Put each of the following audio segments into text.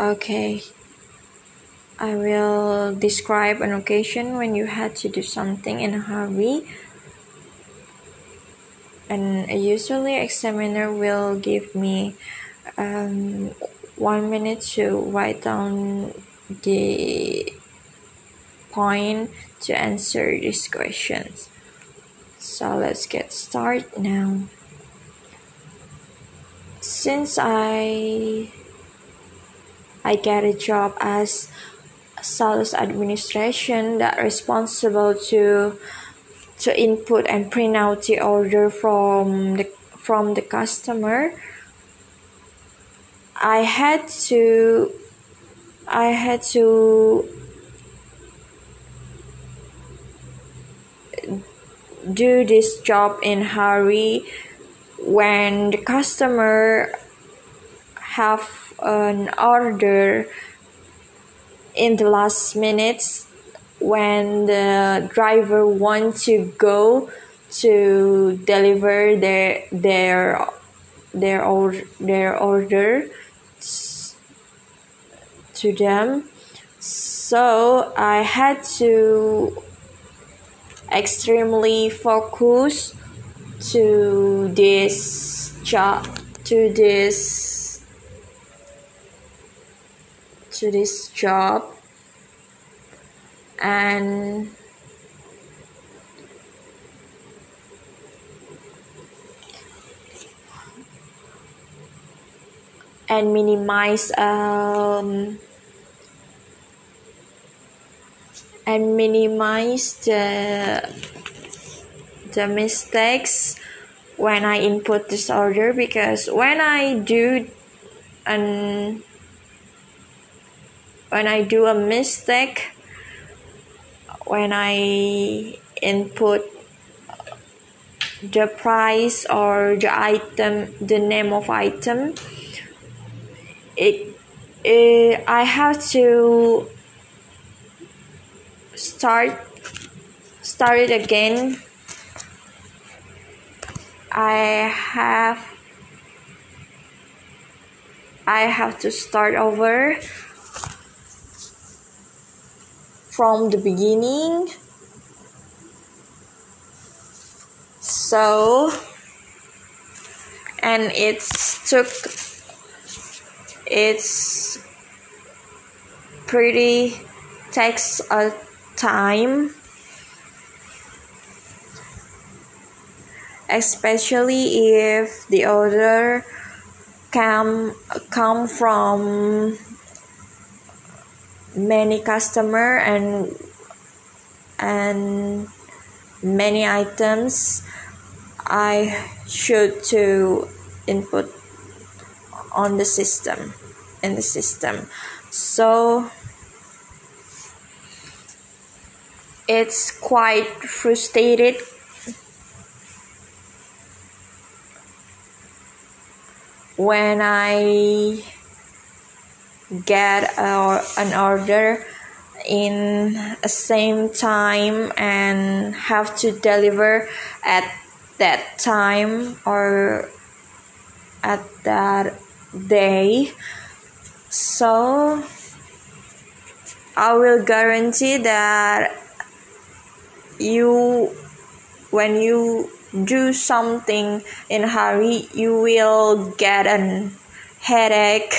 Okay. I will describe an occasion when you had to do something in a hurry. And usually examiner will give me um, one minute to write down the point to answer these questions. So let's get started now. Since I I get a job as sales administration that responsible to to input and print out the order from the from the customer. I had to I had to do this job in hurry when the customer have an order in the last minutes when the driver want to go to deliver their their their order their order to them. So i had to extremely focus to this job to this to this job and and minimize um, and minimize the the mistakes when I input this order because when I do an when I do a mistake when I input the price or the item the name of item it, it I have to start start it again. I have I have to start over from the beginning. So and it took it's pretty takes a time especially if the order come come from many customer and and many items I should to input on the system in the system. So it's quite frustrated. When I get a, an order in the same time and have to deliver at that time or at that day. So I will guarantee that you when you do something in hurry you will get an headache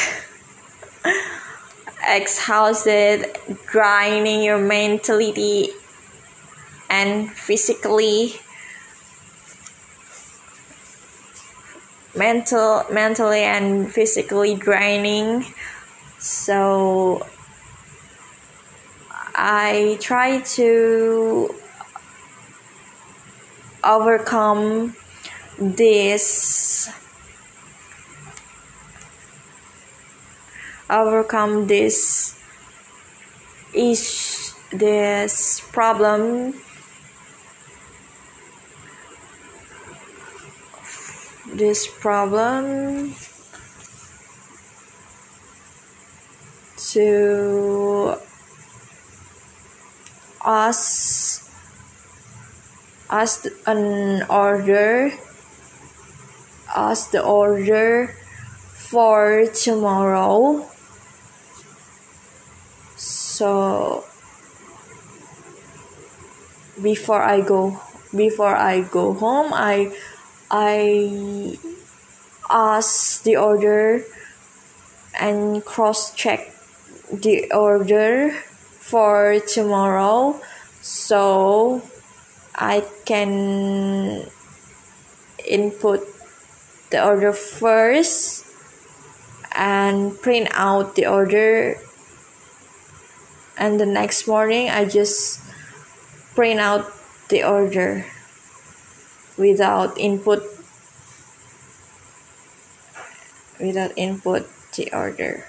exhausted draining your mentality and physically mental mentally and physically draining so i try to overcome this overcome this is this problem this problem to us ask an order ask the order for tomorrow so before I go before I go home I I ask the order and cross check the order for tomorrow. So I can input the order first and print out the order and the next morning I just print out the order without input without input the order